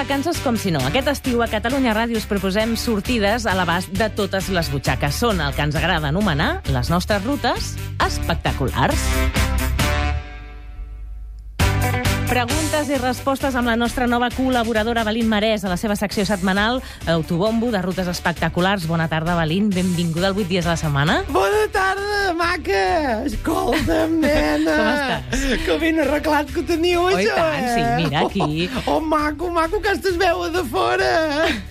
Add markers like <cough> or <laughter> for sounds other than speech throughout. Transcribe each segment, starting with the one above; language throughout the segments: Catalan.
vacances com si no. Aquest estiu a Catalunya Ràdio us proposem sortides a l'abast de totes les butxaques. Són el que ens agrada anomenar les nostres rutes espectaculars. Preguntes i respostes amb la nostra nova col·laboradora Belín Marès a la seva secció setmanal Autobombo de Rutes Espectaculars. Bona tarda, Belín. Benvinguda al 8 dies a la setmana. Bona tarda, maca! Escolta'm, nena! Com estàs? Que ben arreglat que ho teniu, Oh, i això, tant, eh? sí, mira, aquí. Oh, oh, maco, maco, que estàs veu de fora!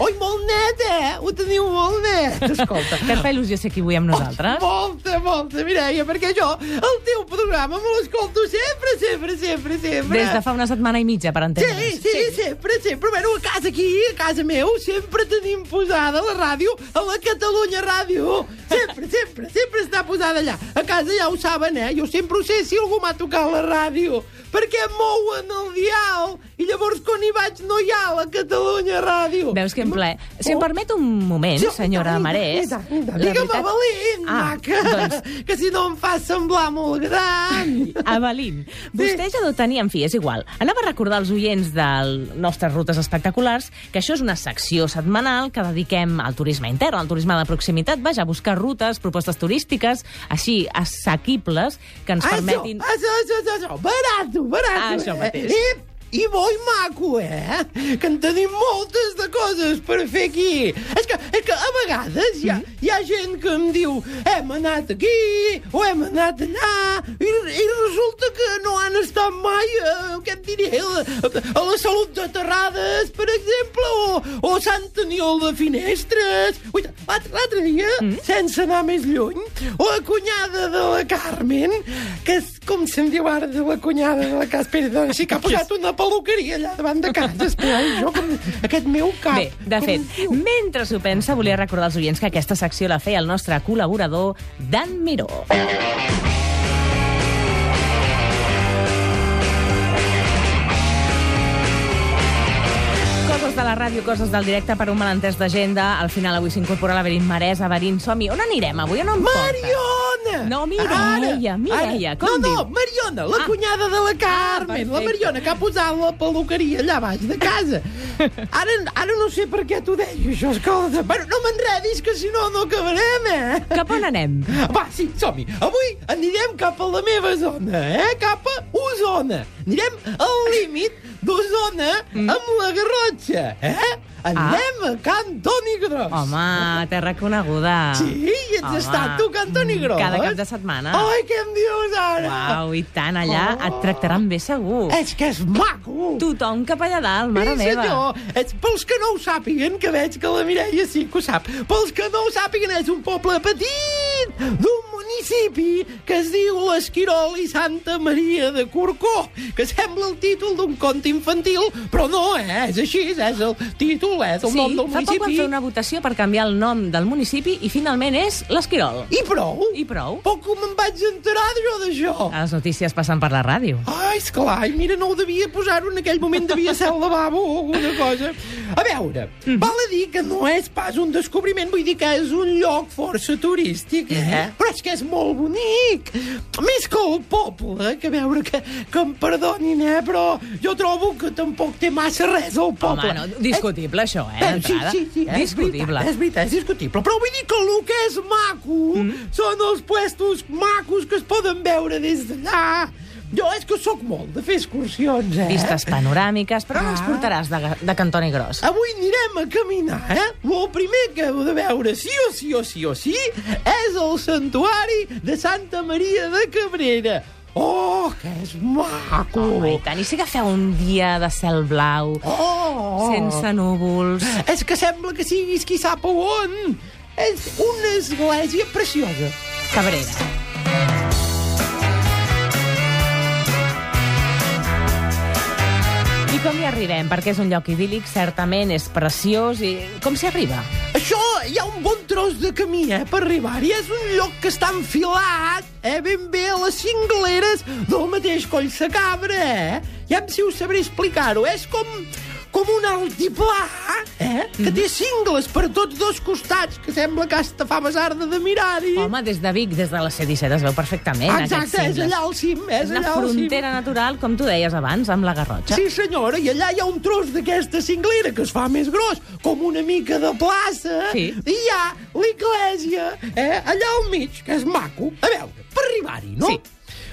Oi, molt net, eh? Ho teniu molt net! Escolta. Que et fa il·lusió ser aquí avui amb nosaltres? Molta, molta, Mireia, perquè jo el teu programa me l'escolto sempre, sempre, sempre, sempre. Des de fa una setmana i mitja, per Sí, entendre's. sí, sí, sempre, sempre. Bueno, a casa aquí, a casa meu, sempre tenim posada la ràdio a la Catalunya Ràdio. Sempre, sempre, sempre està posada allà. A casa ja ho saben, eh? Jo sempre ho sé si algú m'ha tocat la ràdio, perquè mouen el dial i llavors quan hi vaig no hi ha la Catalunya Ràdio. Veus que en ple... Si em Oh. permet un moment, Sí, senyora Marès... tant. la Digue'm, veritat- Avelín, Ah, maca, doncs- que si no em fa semblar molt gran. Avelín, vostè ja deu tenir, en fi, és igual. Anava a recordar als oients de nostres rutes espectaculars que això és una secció setmanal que dediquem al turisme intern, al turisme de proximitat, vaja, a buscar rutes, propostes turístiques, així, assequibles, que ens permetin... Això, això, això, això, barato, barato. Ah, això eh? mateix. I, i bo i maco, eh? Que en tenim moltes de coses per fer aquí. És que, és que a vegades hi ha, Mm. hi ha gent que em diu hem anat aquí o hem anat allà i, i resulta que no han estat mai, eh, què et diré, a, a la Salut de Terrades, per exemple, o, o Sant Aniol de Finestres. L'altre dia, Mm. sense anar més lluny, la cunyada de la Carmen, que com se'n diu ara de la cunyada de la Cas Pere, doncs sí que ha posat una peluqueria allà davant de casa. Espera, jo, com, aquest meu cap... Bé, de fet, mentre s'ho pensa, volia recordar als oients que aquesta secció la feia el nostre col·laborador, Dan Miró. Coses de la ràdio, coses del directe per un malentès d'agenda. Al final avui s'incorpora la Berín Marès. Berín, som-hi. On anirem avui? On em porta? No, Mireia, Mireia, Ara. com no, no, diu? Mariona, la Ah. cunyada de la Carmen, la perfecte. Mariona, que ha posat la peluqueria allà baix de casa. <laughs> Ara, ara no sé per què t'ho deia, això, escolta. Bueno, no m'enredis, que si no, no acabarem, eh? Cap on anem? Va, sí, som-hi. Avui anirem cap a la meva zona, eh? Cap a Osona. Anirem al límit d'Osona Mm. amb la Garrotxa, eh? Anem a Can Toni Gros. Home, terra coneguda. Sí, i ets Home, estat tu, Can Toni Gros? Cada cap de setmana. Ai, què em dius ara? Uau, i tant, allà Oh. et tractaran bé segur. És que és maco. Tothom cap allà dalt, mare sí, meva. senyor. És, pels que no ho sàpiguen, que veig que la Mireia sí que ho sap, pels que no ho sàpiguen, és un poble petit d'un municipi que es diu l'Esquirol i Santa Maria de Corcó, que sembla el títol d'un conte infantil, però no, eh? És així, és el títol, és el Sí, nom del fa poc van municipi. fer una votació per canviar el nom del municipi i finalment és l'Esquirol. I prou? I prou. Poc me'n vaig enterar jo d'això. Les notícies passen per la ràdio. Ai, esclar, i mira, no ho devia posar-ho en aquell moment, devia ser el lavabo o alguna cosa. A veure, Mhm. val a dir que no és pas un descobriment, vull dir que és un lloc força turístic, eh? Mhm. Però és que és molt bonic. Més que el poble, que a veure, que, que em perdonin, eh? Però jo trobo que tampoc té massa res el poble. Home, no, discutible això, eh, Eh, sí, sí, sí, és Discutible. veritat, és veritat, és discutible. Però vull dir que el que és maco Mm. són els puestos macos que es poden veure des d'allà. Jo és que sóc molt de fer excursions, eh? Vistes panoràmiques, però no ens Ah. portaràs de, de Cantoni Gros. Avui anirem a caminar, eh? El primer que heu de veure, sí o sí o sí o sí, és el santuari de Santa Maria de Cabrera. Oh, que és maco! Home, i tant. I si agafeu un dia de cel blau, Oh! sense núvols... És que sembla que siguis qui sap on. És una església preciosa. Cabrera. Com hi arribem? Perquè és un lloc idíl·lic, certament, és preciós. I com s'hi arriba? Això hi ha un bon tros de camí, eh, per arribar-hi. És un lloc que està enfilat, eh, ben bé a les cingleres del mateix Coll Sacabra, eh? Ja si us sabré explicar-ho. És com, com un altiplà, eh? Que té cingles per tots dos costats, que sembla que hasta fa besarda de mirar-hi. Home, des de Vic, des de la C-17 es veu perfectament. Exacte, és allà al cim, és, una allà al cim. frontera natural, com tu deies abans, amb la Garrotxa. Sí, senyora, i allà hi ha un tros d'aquesta cinglera que es fa més gros, com una mica de plaça, Sí. i hi ha l'església, eh, allà al mig, que és maco. A veure, per arribar-hi, no? Sí.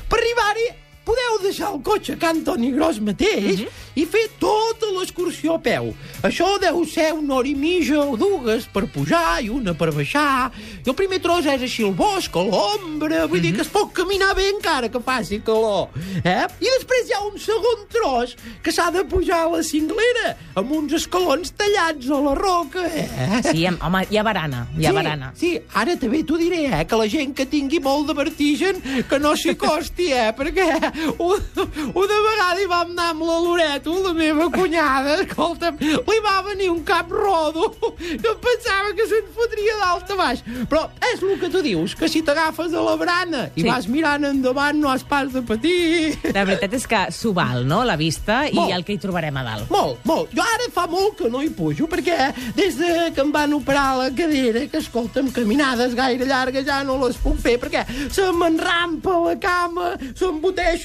Per arribar-hi podeu deixar el cotxe a Can Toni Gros mateix Mhm. i fer tota l'excursió a peu. Això deu ser una hora i mitja o dues per pujar i una per baixar. I el primer tros és així el bosc, a l'ombra, vull Mhm. dir que es pot caminar bé encara que faci calor. Eh? I després hi ha un segon tros que s'ha de pujar a la cinglera amb uns escalons tallats a la roca. Eh? Sí, home, hi ha barana, hi ha sí, barana. Sí, ara també t'ho diré, eh, que la gent que tingui molt de vertigen que no s'hi <laughs> costi, eh, perquè un, una vegada hi vam anar amb la Loreto, la meva cunyada, escolta'm, li va venir un cap rodo que em pensava que se'n fotria dalt a baix. Però és el que tu dius, que si t'agafes a la brana i Sí. vas mirant endavant no has pas de patir. La veritat és que s'ho val, no?, la vista, i Molt. el que hi trobarem a dalt. Molt, molt. Jo ara fa molt que no hi pujo, perquè des de que em van operar la cadera, que escolta'm, caminades gaire llargues ja no les puc fer, perquè se m'enrampa la cama,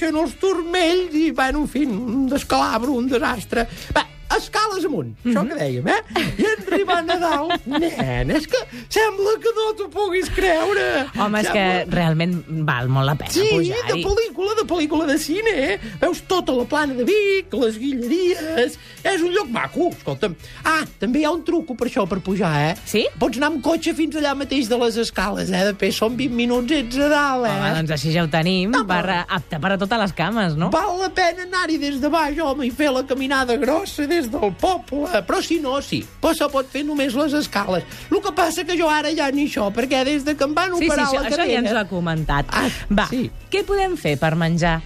s'emboteixen els turmells i, bueno, en fi, un descalabro, un desastre. Va, escales amunt, això que dèiem, eh? I arribant a dalt, nen, és que sembla que no t'ho puguis creure. Home, és que realment val molt la pena Sí, de pujar-hi. pel·lícula, de pel·lícula de cine, eh? Veus tota la plana de Vic, les guilleries... És un lloc maco, escolta'm. Ah, també hi ha un truco per això, per pujar, eh? Sí? Pots anar amb cotxe fins allà mateix de les escales, eh? Després són 20 minuts, ets a dalt, eh? Home, doncs així ja ho tenim, No, per, apte per a totes les cames, no? Val la pena anar-hi des de baix, home, i fer la caminada grossa des del poble. Però si no, sí. Però se pot fer només les escales. El que passa que jo ara ja ni això, perquè des de que em van Sí, sí, operar això, la això ja cadera... ens ho ha comentat. Ah, Va, sí. què podem fer per menjar?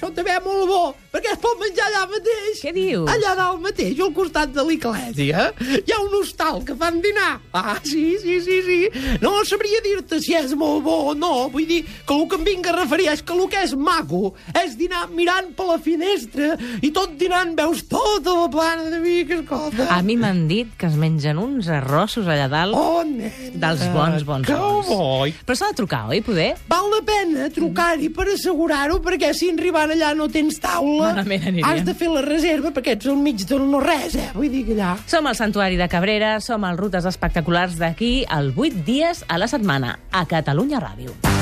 Això també és molt bo, perquè es pot menjar allà mateix. Què dius? Allà dalt mateix, al costat de l'església, hi ha un hostal que fan dinar. Ah, sí, sí, sí, sí. No sabria dir-te si és molt bo o no. Vull dir que el que em vinc a referir és que el que és maco és dinar mirant per la finestra i tot dinant veus tota la plana de Vic, escolta. A mi m'han dit que es mengen uns arrossos allà dalt Oh, nena. dels bons, bons, Que bons. boi. Però s'ha de trucar, oi, poder? Val la pena trucar-hi per assegurar-ho, perquè si arribant allà no tens taula, has de fer la reserva, perquè ets al mig de no res, eh? Vull dir que allà... Som al Santuari de Cabrera, som al Rutes Espectaculars d'aquí el 8 dies a la setmana, a Catalunya Ràdio.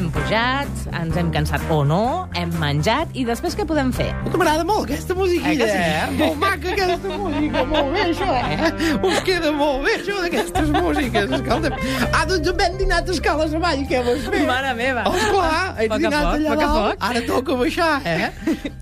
Hem pujat, ens hem cansat o no, hem menjat i després què podem fer? M'agrada molt aquesta musiquilla, Eh que sí? eh? Molt maca aquesta música, molt bé això, eh? Us queda molt bé això d'aquestes músiques, escolta'm. Ah, doncs hem dinat escales avall, què vols fer? Mare meva. Oh, ets Poc dinat poc, allà dalt, ara toca baixar, eh?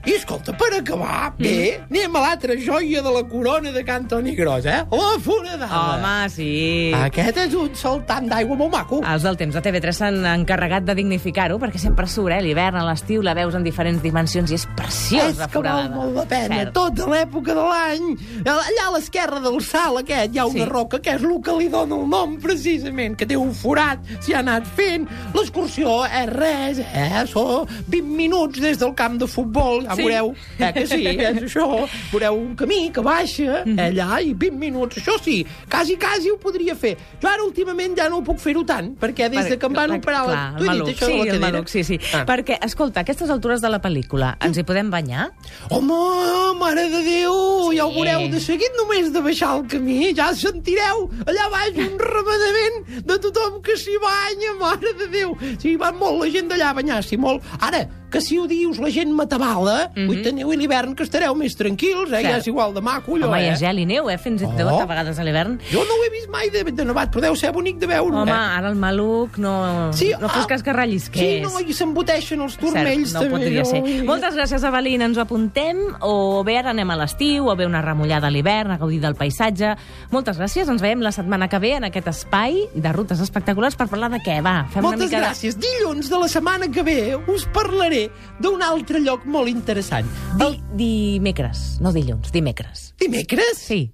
I escolta, per acabar, bé, anem a l'altra joia de la corona de Can Toni Gros, eh? La foradada. Home, sí. Aquest és un saltant d'aigua molt maco. Els del temps de TV3 s'han encarregat de dignificar-ho perquè sempre surt, eh? L'hivern, a l'estiu, la veus en diferents dimensions i és preciós, és la que val foradada. molt la pena, Cert. tota l'època de l'any. Allà a l'esquerra del salt aquest hi ha una Sí. roca que és el que li dona el nom, precisament, que té un forat, s'hi ha anat fent. L'excursió és res, eh? Són 20 minuts des del camp de futbol, ja Sí. veureu, eh, que sí, és <laughs> això. Veureu un camí que baixa Mhm. allà i 20 minuts, això sí, quasi, quasi ho podria fer. Jo ara últimament ja no ho puc fer-ho tant, perquè des de que em van operar... clar, Tu he dit. Això sí, la el maluc, sí, sí. Ah. Perquè, escolta, a aquestes altures de la pel·lícula, ens hi podem banyar? Home, mare de Déu, ja ho Sí. veureu de seguit només de baixar el camí, ja sentireu allà baix un remenament de tothom que s'hi banya, mare de Déu. Sí, va molt la gent d'allà a banyar-s'hi, molt. Ara, que si ho dius la gent matabala, mm -hmm. ui, teniu l'hivern que estareu més tranquils, eh? Cert. Ja és igual de maco, allò, Home, hi eh? ha gel i neu, eh? Fins i tot Oh. a vegades a l'hivern. Jo no ho he vist mai de, de nevat, però deu ser bonic de veure Home, eh? ara el maluc no, Sí, no fos ah, cas que rellisqués. Sí, no, i s'emboteixen els turmells, Cert, no també. podria ser. Moltes gràcies, Evelina. Ens ho apuntem. O bé ara anem a l'estiu, o bé una remullada a l'hivern, a gaudir del paisatge. Moltes gràcies. Ens veiem la setmana que ve en aquest espai de rutes espectaculars per parlar de què? Va, fem Moltes una mica gràcies. Dilluns de la setmana que ve us parlaré d'un altre lloc molt interessant. de... El Di... Dimecres, no dilluns, dimecres. dimecres? Sí.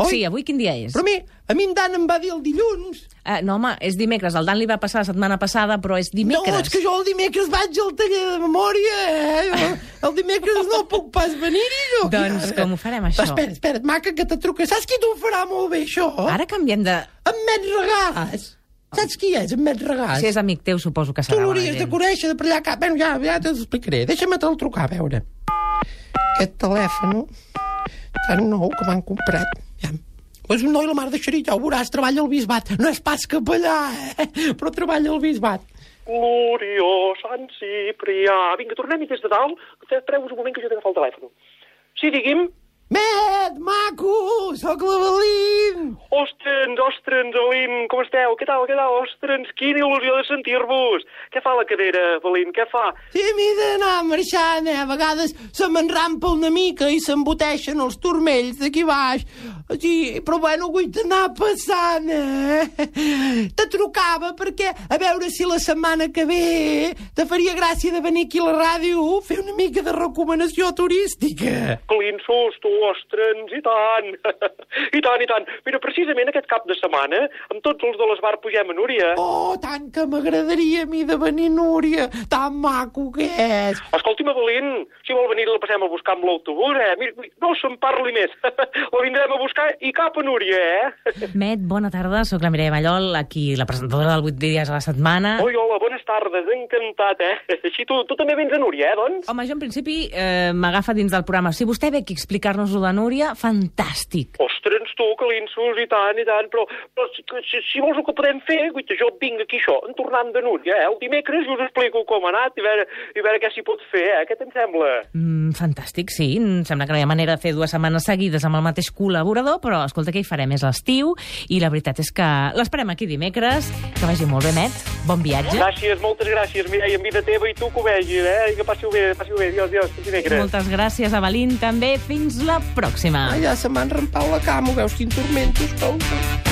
Oi? Sí, avui quin dia és? Però a mi, A mi en Dan em va dir el dilluns. Uh, no, home, és dimecres. El Dan li va passar la setmana passada, però és dimecres. No, és que jo el dimecres vaig al taller de memòria, eh? Jo el dimecres no puc pas venir-hi, jo. Doncs com ho farem, això? Espera, espera, maca, que te truca. Saps qui t'ho farà molt bé, això? Ara canviem de... Met Regàs. Saps qui és, en Met Regàs? Si és amic teu, suposo que Tu serà bona l'hauries de conèixer de per allà cap. Bueno, ja, ja t'ho explicaré. Deixa'm te'l trucar, a veure. Aquest telèfon tan nou que m'han comprat. Ja. És un noi la mar de xerit, ja ho veuràs, treballa al bisbat. No és pas capellà, eh? però treballa al bisbat. Gloriós, Sant Ciprià. Vinga, tornem-hi des de dalt. Treu-vos un moment que jo he d'agafar el telèfon. Sí, digui'm. Met, maco, sóc la Belín. Ostres, ostres, Belín, com esteu? Què tal, què tal? Ostres, quina il·lusió de sentir-vos. Què fa la cadera, Belín, què fa? Sí, m'he d'anar marxant, eh? A vegades se m'enrampa una mica i s'emboteixen els turmells d'aquí baix. Sí, però bueno, vull anar passant, eh? Te trucava perquè a veure si la setmana que ve te faria gràcia de venir aquí a la ràdio fer una mica de recomanació turística. Belín, sos tu, ostres, i tant. <laughs> I tant, i tant. Mira, precisament aquest cap de setmana, amb tots els de l'Esbar pugem a Núria. Oh, tant que m'agradaria a mi de venir, Núria. Tan maco que és. Escolti'm, Belín, si vol venir la passem a buscar amb l'autobús, eh? Mira, no se'n parli més. <laughs> la vindrem a buscar i cap a Núria, eh? <laughs> Met, bona tarda, sóc la Mireia Mallol, aquí la presentadora del 8 dies a la setmana. Oi, hola, bones tardes, encantat, eh? Així tu, tu també vens a Núria, eh, doncs? Home, jo en principi eh, m'agafa dins del programa. Si vostè ve aquí a explicar-nos-ho de Núria, fantàstic. Ostres, tu, que l'insus, i tant, i tant, però, però si, si, si vols el que podem fer, guaita, jo vinc aquí, això, en tornant de Núria, eh? El dimecres jo us explico com ha anat i veure, i veure què s'hi pot fer, eh? Què te'n sembla? Mm, fantàstic, sí. Em sembla que no hi ha manera de fer dues setmanes seguides amb el mateix col·laborador, però escolta, què hi farem? És l'estiu i la veritat és que l'esperem aquí dimecres. Que vagi molt bé, Met. Bon viatge. Gràcies, moltes gràcies, Mireia, en vida teva i tu que ho vegis, eh? I que passi-ho bé, passi-ho bé. Adiós, adiós, fins dimecres. Moltes gràcies, Avelín, també. Fins la pròxima. Ai, ja se m'han rampat la cama, veus quin tormento, escolta.